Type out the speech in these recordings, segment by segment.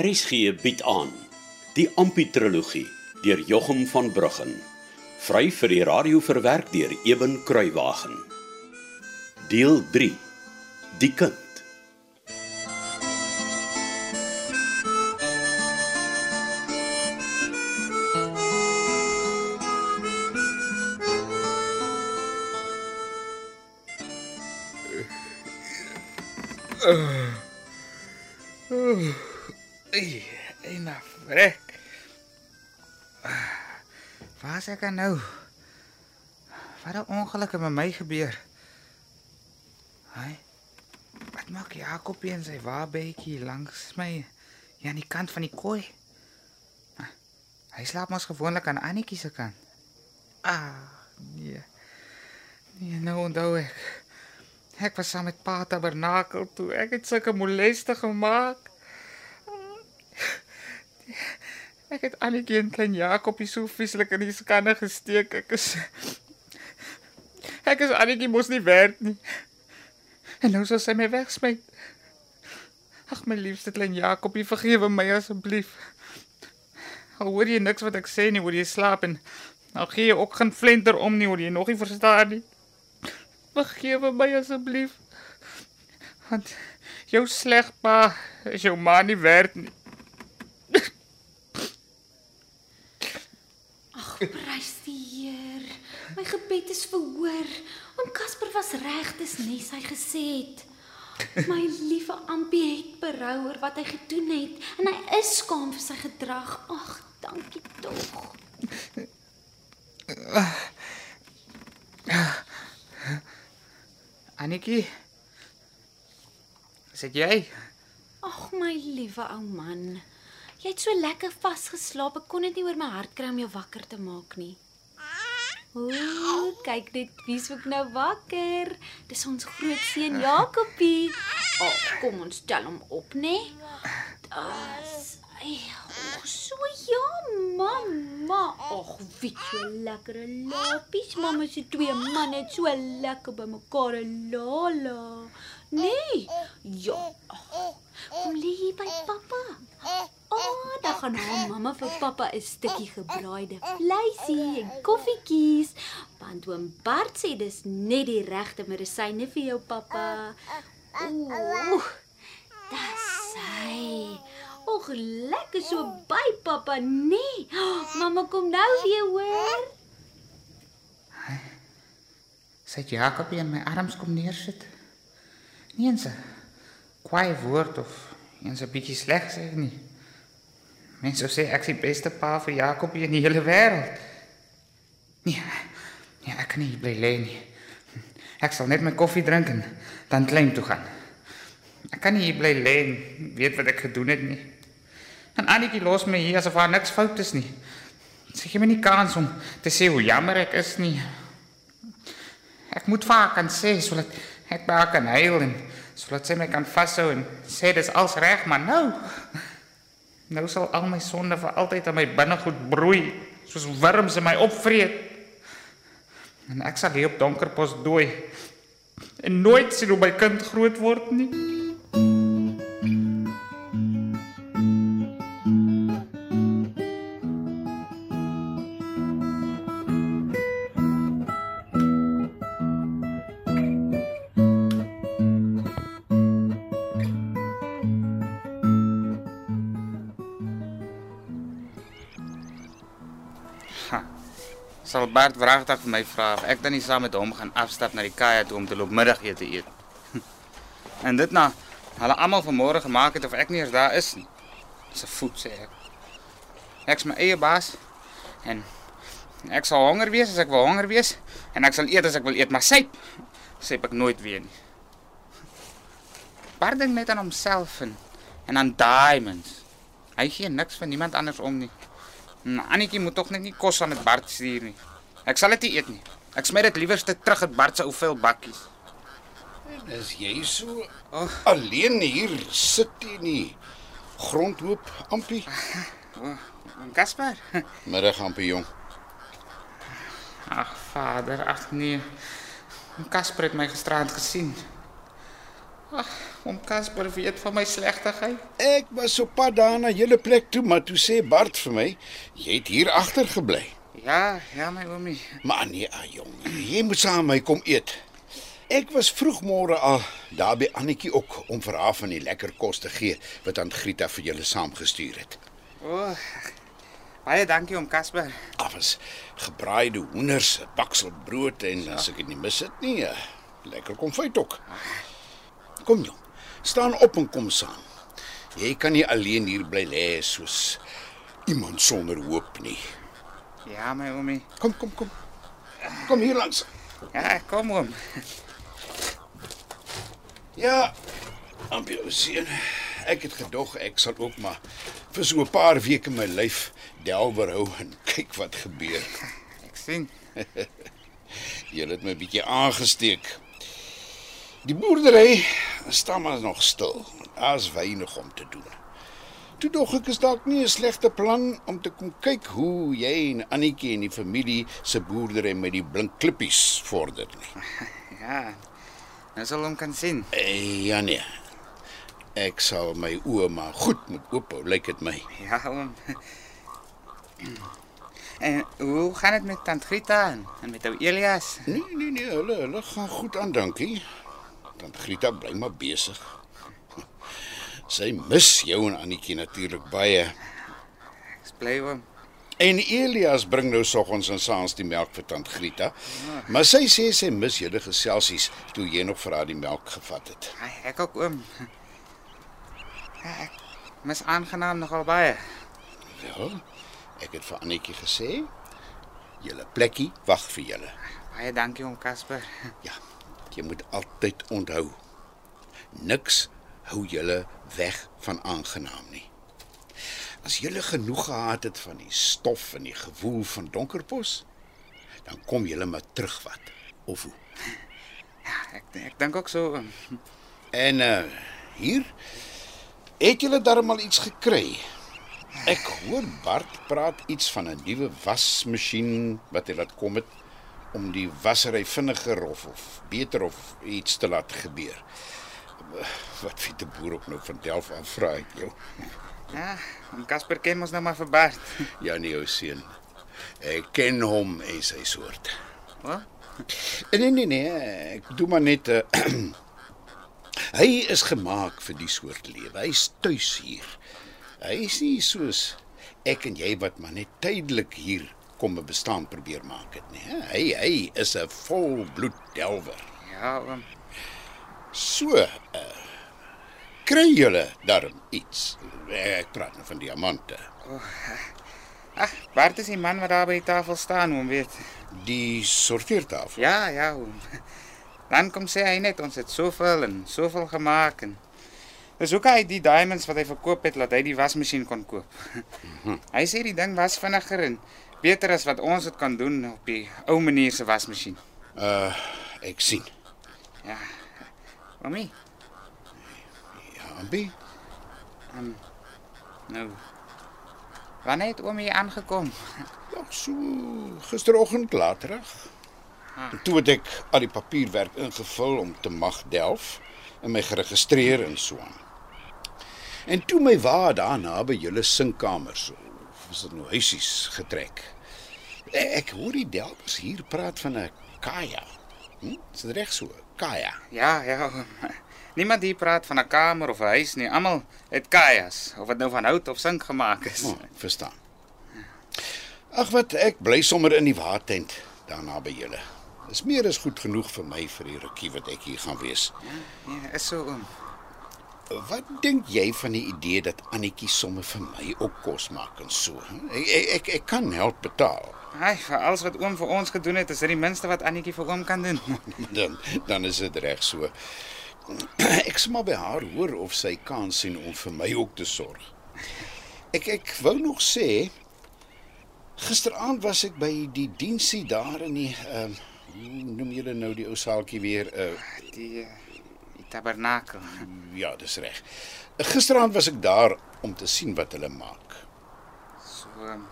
RSG bied aan die Amputrologie deur Jochum van Bruggen. Vry vir die radio verwerk deur Eben Kruiwagen. Deel 3. Die kind. Ey, en na vrek. Waar is ek nou? Wat 'n ongeluk het met my gebeur. Hy. Wat maak Jakob en sy waarbetjie langs my hier aan die kant van die kooi? Ah, Hy slaap mos gewoonlik aan Annetjie se kant. Ah, nee. Nee, nou onthou ek. Ek was saam met Pa Tabernakel toe. Ek het sulke moleste gemaak. Ek het Annetjie en klein Jakobie so vieslik in die skanne gesteek. Ek is Ek is Annetjie mos nie werd nie. En nou sal sy my wegsmyt. Ag my liefste klein Jakobie, vergewe my asseblief. Al hoor jy niks wat ek sê nie, hoor jy slaap en al gee jy ook geen flenter om nie, hoor jy nog nie verstaan nie. Vergewe my asseblief. Want jou sleg pa is jou ma nie werd nie. Prys die Heer. My gebed is verhoor. Oom Casper was reg, dis nes hy gesê het. My liewe Ampie het berou oor wat hy gedoen het en hy is skaam vir sy gedrag. Ag, dankie tog. Annetjie. Is dit jy? Ag, my liewe ou man. Jy het so lekker vasgeslaap. Ek kon dit nie oor my hart kry om jou wakker te maak nie. Ooh, kyk net wie's ook nou wakker. Dis ons groot seun Jakobie. Ag, kom ons tel hom op, né? Das. Ai, oh, so ja, mamma. Ag, wie so lekker lapies. Mamma se twee manne het so lekker by mekaar lala. Nee. Ja. Ag, kom lê hier by pappa. Dan gaan haar mamma vir pappa 'n stukkie gebraaide vleisie en koffietjies. Want oom Bart sê dis net die regte medisyne vir jou pappa. Ooh. Dis hy. Och, lekker so by pappa, nee. Oh, mamma kom nou weer hoor. Sy het Jakobie in my arms kom neersit. Nie eens 'n kwaai woord of eens 'n bietjie sleg sê nie. Mense sê ek is die beste pa vir Jakobie in die hele wêreld. Nee. Nee, ek kan nie bly lê nie. Ek sal net my koffie drink en dan klein toe gaan. Ek kan nie hier bly lê en weet wat ek gedoen het nie. En Annetjie los my hier asof daar niks fout is nie. Sy gee my nie kans om te sê hoe jammer ek is nie. Ek moet vir haar kan sê sodat ek by haar kan huil en sodat sy my kan vashou en sê dis als reg, maar nou nou sal al my sonde vir altyd in my binnegoed broei soos wurms in my opvreet. En ek sal hier op Donkerpos dooi en nooit sien hoe my kind groot word nie. Sal Bart wragtig vir my vra of ek dan nie saam met hom gaan afstap na die kaja toe om te loop middagete eet. En dit na hulle almal vanmôre gemaak het of ek nie eens daar is nie. Dis 'n voet sê ek. Ek's my eie baas en ek sal honger wees as ek wil honger wees en ek sal eet as ek wil eet, maar syp syp ek nooit weer nie. Bart dink net aan homself en en aan diamonds. Hy gee niks vir niemand anders om nie. Nou, Annetjie moet tog net nie kos aan met Bart stuur nie. Ek sal dit nie eet nie. Ek smet dit liewerste terug in Bart se ou vuil bakkies. Is jy so Oh. alleen hier sit jy nie? Grondhoop ampie. En Casper? Middag ampie jong. Ag vader, ag nee. Casper het my gisterand gesien. Oom Casper weet van my slegtigheid. Ek was op pad daar na julle plek toe, maar toe sê Bart vir my, jy het hier agter gebly. Ja, ja my oomie. Maar nee, ah, jong, jy moet saam met my kom eet. Ek was vroegmôre al daar by Annetjie ook om vir haar van die lekker kos te gee wat aan Grieta vir julle saamgestuur het. O. Oh, baie dankie oom Casper. Was gebraaide hoenders, 'n baksel brood en as ek dit nie mis het nie, 'n lekker konfyt ook. Kom jong, staan op en kom saam. Jy kan nie alleen hier bly lê soos iemand sonder hoop nie. Ja, my oomie. Kom, kom, kom. Kom hier langs. Ja, kom oom. Ja, ampie ou seun. Ek het gedog ek sal ook maar vir so 'n paar weke my lyf delwer hou en kyk wat gebeur. Ek sien. Jy het my bietjie aangesteek. Die boerdery staan maar nog stil. Daar's weinig om te doen. Toe dog ek is dalk nie 'n slegte plan om te kom kyk hoe jy en Annetjie en die familie se boerdery met die blink klippies vorder nie. Ja. Nou sal hom kan sien. Eh, ja nee. Ek sal my oë maar goed moet oophou, lyk dit my. Ja, oom. En hoe gaan dit met tant Grieta en, en met ou Elias? Nee, nee, nee, hulle hulle gaan goed aan, dankie. Tant Grieta bly maar besig. Sy mis jou en Annetjie natuurlik baie. Ek bly oom. En Elias bring nou soggens en saans die melk vir tant Grieta. Maar sy sê sy mis julle geselsies toe jy nog vir haar die melk gevat het. Ai, ek ook oom. Ja, ek mis aangenaam nogal baie. Ja. Ek het vir Annetjie gesê julle plekkie wag vir julle. Baie dankie oom Casper. Ja, jy moet altyd onthou. Niks hou julle weg van aangenaam nie. As julle genoeg gehad het van die stof en die gewoel van Donkerpos, dan kom julle maar terug wat of hoe. Ja, ek ek dink ook so. En uh hier het julle darmal iets gekry. Ek hoor Bart praat iets van 'n nuwe wasmasjien wat hy laat kom het om die wassery vinniger of of beter of iets te laat gebeur. Wat weet die boer ook nou van Delf af vra ek jou. Ja, oom Casper ken mos nou maar vir Bart. Ja nee, ou seun. Ek ken hom en sy soort. Wat? Nee nee nee, ek doen maar net 'n uh, Hy is gemaak vir die soort lewe. Hy's tuis hier. Hy is nie soos ek en jy wat maar net tydelik hier kom 'n bestaan probeer maak het nie. Hy hy is 'n volbloed delwer. Ja, oom. So, uh, kry julle darm iets. Ek praat nou van diamante. Ag, Bart is die man wat daar by die tafel staan, oom weet. Die sorteertafel. Ja, ja, oom. Dan kom sê hy net ons het soveel en soveel gemaak en Dis hoekom hy die diamonds wat hy verkoop het, laat hy die wasmasjien kon koop. hy sê die ding was vinniger en beter as wat ons dit kan doen op die ou manier se wasmasjien. Uh ek sien. Ja. Mami, Ja, Ambi. nou. Wanneer het oom hier aangekom? Ja, so gisteroggend laterig. En toe het ek al die papierwerk ingevul om te mag delf en my geregistreer en so aan. En toe my wa daarna by julle sinkkamers of is dit nou huisies getrek. E- Ek hoor die delfers hier praat van 'n kaya. Hm? Is dit reg so? Kaya. Ja, ja. Niemand hier praat van 'n kamer of 'n huis nie. Almal het kajas, of dit nou van hout of sink gemaak is. Oh, verstaan. Ag wat ek bly sommer in die watent daarna by julle. Dis meer as goed genoeg vir my vir die rukkie wat ek hier gaan wees. Ja, is so oom. Wat dink jy van die idee dat Annetjie sommer vir my ook kos maak en so? Ek ek ek, ek kan help betaal. Ai, vir alles wat oom vir ons gedoen het, is dit die minste wat Annetjie vir oom kan doen. Dan dan is dit reg so. Ek sal maar by haar hoor of sy kan sien om vir my ook te sorg. Ek ek wou nog sê gisteraand was ek by die diensie daar in die ehm hoe noem julle nou die ou saaltjie weer uh Die, eh, die tabernakel. ja, dis reg. Gisteraand was ek daar om te sien wat hulle maak. So. ehm,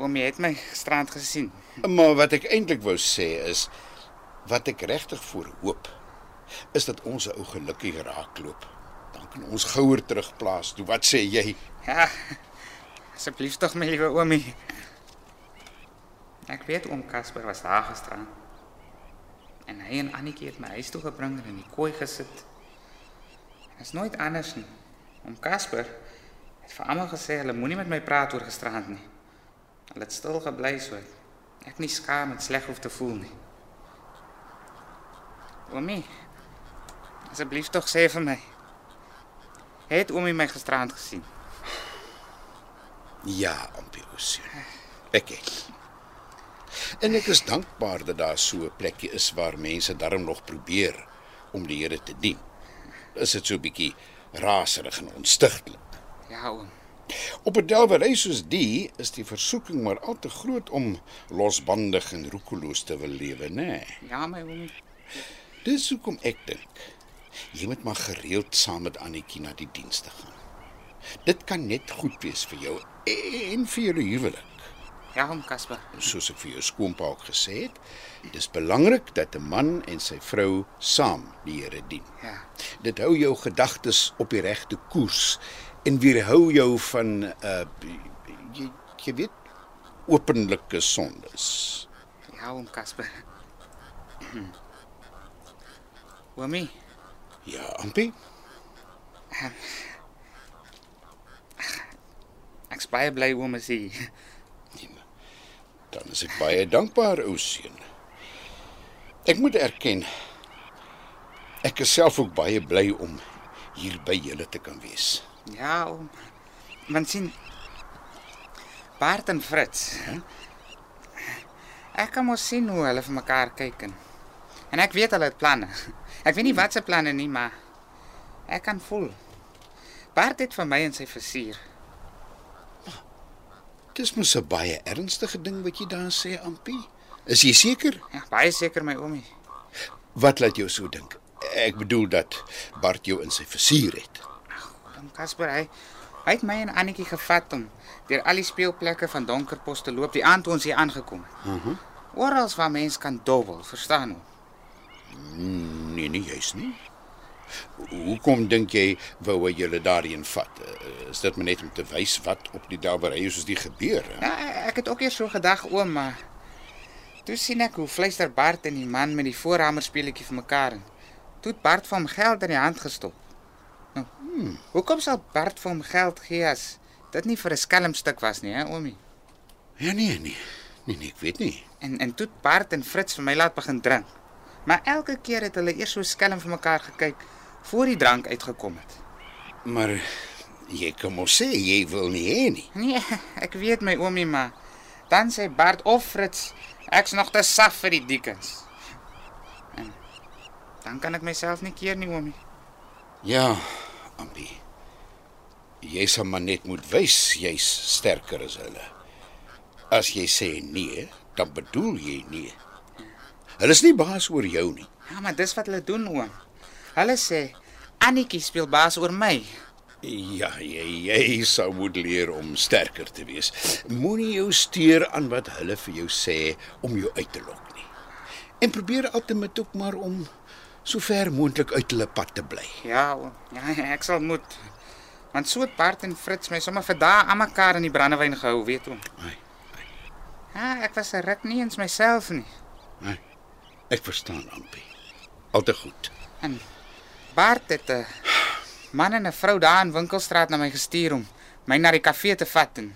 Oom, jy het my gisterand gesien. Maar wat ek eintlik wou sê is wat ek regtig voor hoop is dat ons 'n ou gelukkig raakloop. Dan kan ons gouer terugplaas. Toe wat sê jy? Ja. Asseblief tog my liewe oomie. Ek weet oom Casper was daar gisteraan. En hy en Annetjie het my huis toe en in die kooi gesit. Dit is nooit anders nie. Oom Casper het vir almal gesê hulle moenie met my praat oor gisteraan nie. Hulle het stil gebly so ek nie skaam en sleg hoef te voel nie. Oomie. Asseblief tog sê vir my. Het oomie my gesien? Ja, ompie Ocean. Ek het. En ek is dankbaar dat daar so 'n plekkie is waar mense darm nog probeer om die Here te dien. Is dit so 'n bietjie raserig en onstigtelik? Ja, oom. Op 'n delwery soos die is die versoeking maar al te groot om losbandig en roekeloos te wil lewe, nê? Nee. Ja, my oomie. Dis hoekom ek dink jy moet maar gereeld saam met Annetjie na die dienste gaan. Dit kan net goed wees vir jou en vir julle huwelik. Ja, oom Casper. Soos ek vir jou skoonpa ook gesê het, dis belangrik dat 'n man en sy vrou saam die Here dien. Ja. Dit hou jou gedagtes op die regte koers en weerhou jou van uh jy, jy weet openlike sondes. Ja, oom Casper. Oomie, Ja, Ampie? ek's baie bly oom is hier. Dan is ek baie dankbaar, ou seun. Ek moet erken ek is self ook baie bly om hier by julle te kan wees. Ja, oom. Want sien Bart en Fritz. Ek kan mos sien hoe hulle vir mekaar kyk en en ek weet hulle het planne. Ek weet nie wat se planne nie, maar ek kan voel. Bart het vir my en sy versier. Dis mos 'n baie ernstige ding wat jy daar sê, Ampie. Is jy seker? Ja, baie seker my oomie. Wat laat jou so dink? Ek bedoel dat Bart jou in sy versier het. Oom Casper, hy hy het my en Annetjie gevat om deur al die speelplekke van Donkerpos te loop die aand toe ons hier aangekom het. Mhm. Uh -huh. Oral waar mens kan dobbel, verstaan hoe? Nee, nee, jy's nie. Hoekom dink jy wou hy julle daarheen vat? Eh, Is dit maar net om te wys wat op die Dalberry soos die gebeur? hè? Ja, ek het ook eers so gedag oom, maar toe sien ek hoe fluister Bart en die man met die voorhamer speletjie vir mekaar. en Toe het Bart vir hom geld in die hand gestop. Nou, hmm, hoekom sal Bart vir hom geld gee as dit nie vir 'n skelmstuk was nie, hè, oomie? Ja nee, nee. Nee, nee, ek weet nie. En en toe Bart en Fritz vir my laat begin drink. Maar elke keer het hulle eers so skelm vir mekaar gekyk voor die drank uitgekom het. Maar jy kan mos sê jy wil nie hê nie. Nee, ek weet my oomie, maar dan sê Bart of Fritz, ek's nog te saf vir die diekens. En dan kan ek myself nie keer nie, oomie. Ja, Ampie. Jy sal maar net moet wys jy's sterker as hulle. As jy sê nee, dan bedoel jy nee. Hulle is nie baas oor jou nie. Ja, maar dis wat hulle doen, oom. Hulle sê Annetjie speel baas oor my. Ja, jy jy sou moet leer om sterker te wees. Moenie jou steur aan wat hulle vir jou sê om jou uit te lok nie. En probeer altyd ook maar om so ver moontlik uit hulle pad te bly. Ja, oom. Ja, ek sal moet. Want so het Bart en Fritz my sommer vir dae aan mekaar in die brandewyn gehou, weet oom. Ai, Ja, ek was 'n ruk nie eens myself nie. ai. Ek verstaan, Ampie. Al te goed. En Bart het 'n man en 'n vrou daar in Winkelstraat na my gestuur om my na die kafee te vat en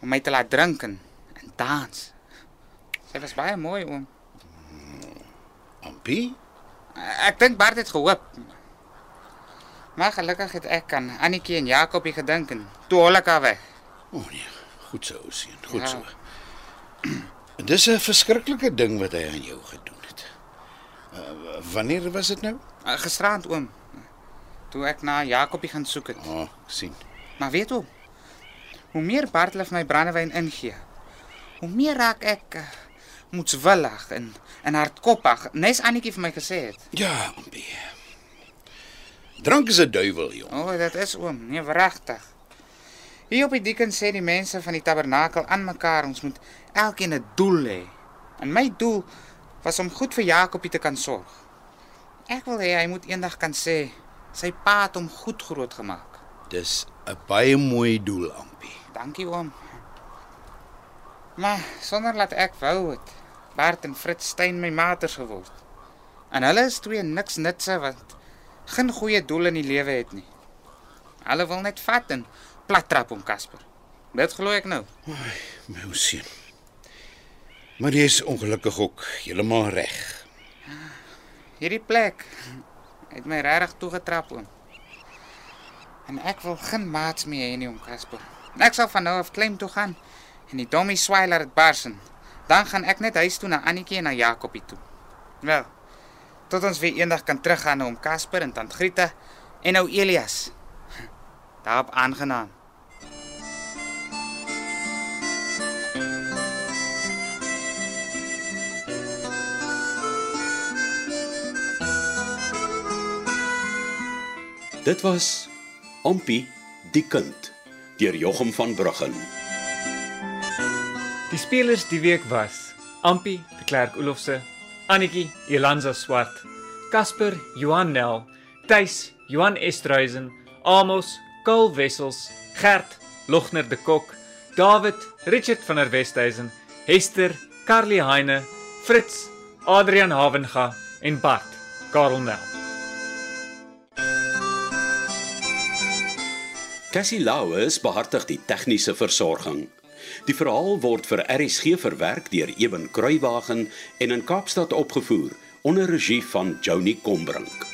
om my te laat drink en, en dans. Sy was baie mooi oom. Ampie? Ek dink Bart het gehoop. Maar gelukkig het ek aan Annetjie en Jakobie gedink en toe hol ek haar weg. O oh, nee, goed so, seun, goed Ja. so. Dis 'n verskriklike ding wat hy aan jou gedoen het. Uh, wanneer was dit nou? Uh, Gisterand oom. Toe ek na Jakobie gaan soek het. O, oh, ek sien. Maar weet oom, hoe meer Bart hulle vir my brandewyn ingee, hoe meer raak ek uh, moedswillig en en hardkoppig, nes Annetjie vir my gesê het. Ja, Ampie. Drank is 'n duiwel, jong. O, oh, dit is oom, nee, regtig. Hier op die dieken sê die mense van die tabernakel aan mekaar ons moet elkeen 'n doel hê. En my doel was om goed vir Jakobie te kan sorg. Ek wil hê hy moet eendag kan sê sy pa het hom goed grootgemaak. Dis 'n baie mooi doel, Ampie. Dankie oom. Maar sonder laat ek wou het Bart en Fritz Stein my maters geword. En hulle is twee niks nutse wat geen goeie doel in die lewe het nie. Hulle wil net vat en plat trap om Casper. Dit glo ek nou. My ou seun. Maar jy is ongelukkig ook heeltemal reg. Hierdie plek het my regtig toegetrap oom. En ek wil geen maats meer hê nie om Casper. Ek sal van nou af klem toe gaan en die dommie swaailer het barsen. Dan gaan ek net huis toe na Annetjie en na Jakobie toe. Wel, tot ons weer eendag kan teruggaan na om Casper en tant Grieta en nou Elias. Daarop aangenaam. Dit was Ampie die kind deur Jochum van Bruggen. Die spelers die week was Ampie de Klerk Olofse, Annetjie Elanza Swart, Casper Johan Nel, Tuis Johan Estreisen, Amos Karl Wessels, Gert Logner de Kok, David Richard van der Westhuizen, Hester Carly Heine, Fritz Adrian Havenga en Bart Karel Nel. Cassie Lauers behartig die tegniese versorging. Die verhaal word vir RSG verwerk deur Eben Kruiwagen en in Kaapstad opgevoer onder regie van Joni Combrink.